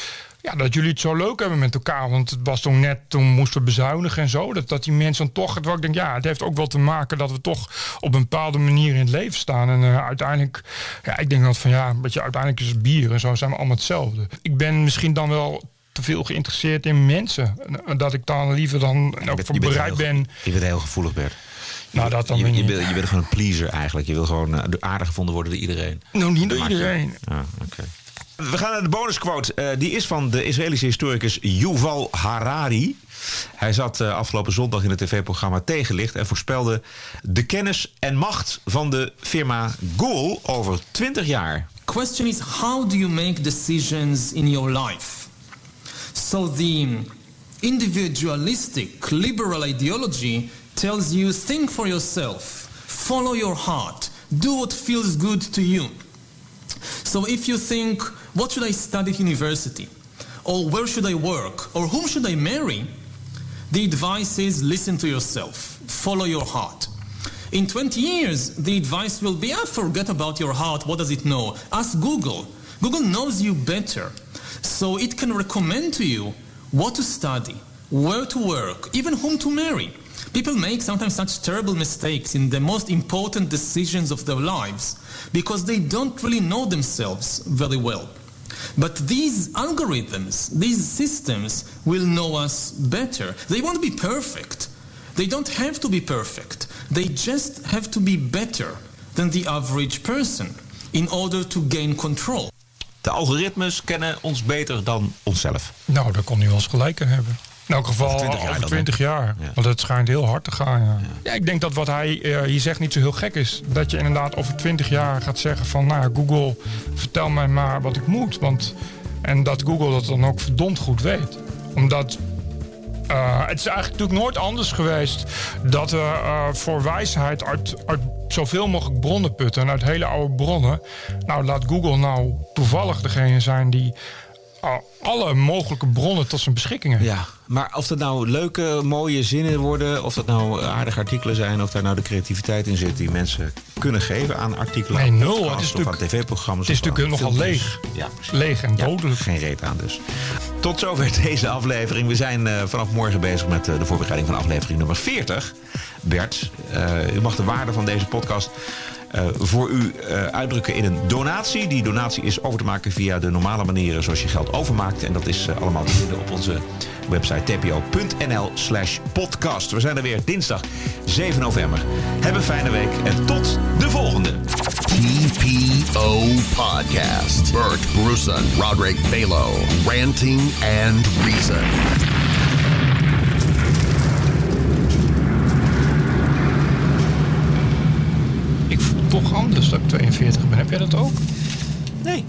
Ja, dat jullie het zo leuk hebben met elkaar. Want het was toen net, toen moesten we bezuinigen en zo. Dat, dat die mensen dan toch, ik denk, ja, het heeft ook wel te maken dat we toch op een bepaalde manier in het leven staan. En eh, uiteindelijk, ja, ik denk dat van ja, beetje uiteindelijk is het bier en zo zijn we allemaal hetzelfde. Ik ben misschien dan wel te veel geïnteresseerd in mensen. En Dat ik dan liever dan ook voor je bent bereid ben. Je bent heel gevoelig, Bert. Nou, dat dan je, je, niet. bent, je bent gewoon een pleaser eigenlijk. Je wil gewoon eh, aardig gevonden worden door iedereen. Nou, niet door iedereen. Ja, oké. We gaan naar de bonusquote. Eh, die is van de Israëlische historicus Yuval Harari. Hij zat eh, afgelopen zondag in het tv-programma Tegenlicht en voorspelde de kennis en macht van de firma Google over 20 jaar. question is how do you make decisions in your life so the individualistic liberal ideology tells you think for yourself. Follow your heart. Do what feels good to you. So if you think what should i study at university? Or where should i work? Or whom should i marry? The advice is listen to yourself, follow your heart. In 20 years, the advice will be ah, forget about your heart, what does it know? Ask Google. Google knows you better, so it can recommend to you what to study, where to work, even whom to marry. People make sometimes such terrible mistakes in the most important decisions of their lives because they don't really know themselves very well. But these algorithms, these systems will know us better. They won't be perfect. They don't have to be perfect. They just have to be better than the average person in order to gain control. De algoritmes kennen ons beter dan onszelf. Nou, dat kon hij wel eens gelijk in hebben. In elk geval Over over 20 20 jaar dan, hè? jaar. Ja. Want het schijnt heel hard te gaan. Ja. Ja. ik denk dat wat hij eh, hier zegt niet zo heel gek is. Dat je inderdaad over 20 jaar gaat zeggen van... nou, Google, vertel mij maar wat ik moet. Want, en dat Google dat dan ook verdomd goed weet. Omdat... eh, het is eigenlijk natuurlijk nooit anders geweest dat we eh, voor wijsheid uit, uit zoveel mogelijk bronnen putten. En uit hele oude bronnen. Nou, laat Google nou toevallig degene zijn die alle mogelijke bronnen tot zijn beschikking heeft. Ja, maar of dat nou leuke, mooie zinnen worden, of dat nou aardige artikelen zijn, of daar nou de creativiteit in zit die mensen kunnen geven aan artikelen, Nee, nul. Het is natuurlijk- tv-programma's. het is natuurlijk nogal leeg. Ja. Leeg en Ja, dodelijk. geen reet aan dus. Tot zover deze aflevering. We zijn eh, vanaf morgen bezig met eh, de voorbereiding van aflevering nummer 40. Bert, eh, u mag de waarde van deze podcast voor u eh, uitdrukken in een donatie. Die donatie is over te maken via de normale manieren zoals je geld overmaakt. En dat is eh, allemaal te vinden op onze website tpo.nl slash podcast. We zijn er weer dinsdag 7 november. Heb een fijne week en tot de volgende. TPO Podcast. Bert Bruson, Roderick Balo, ranting and reason. ik toch anders dat ik 42 ben. Heb jij dat ook? Nee.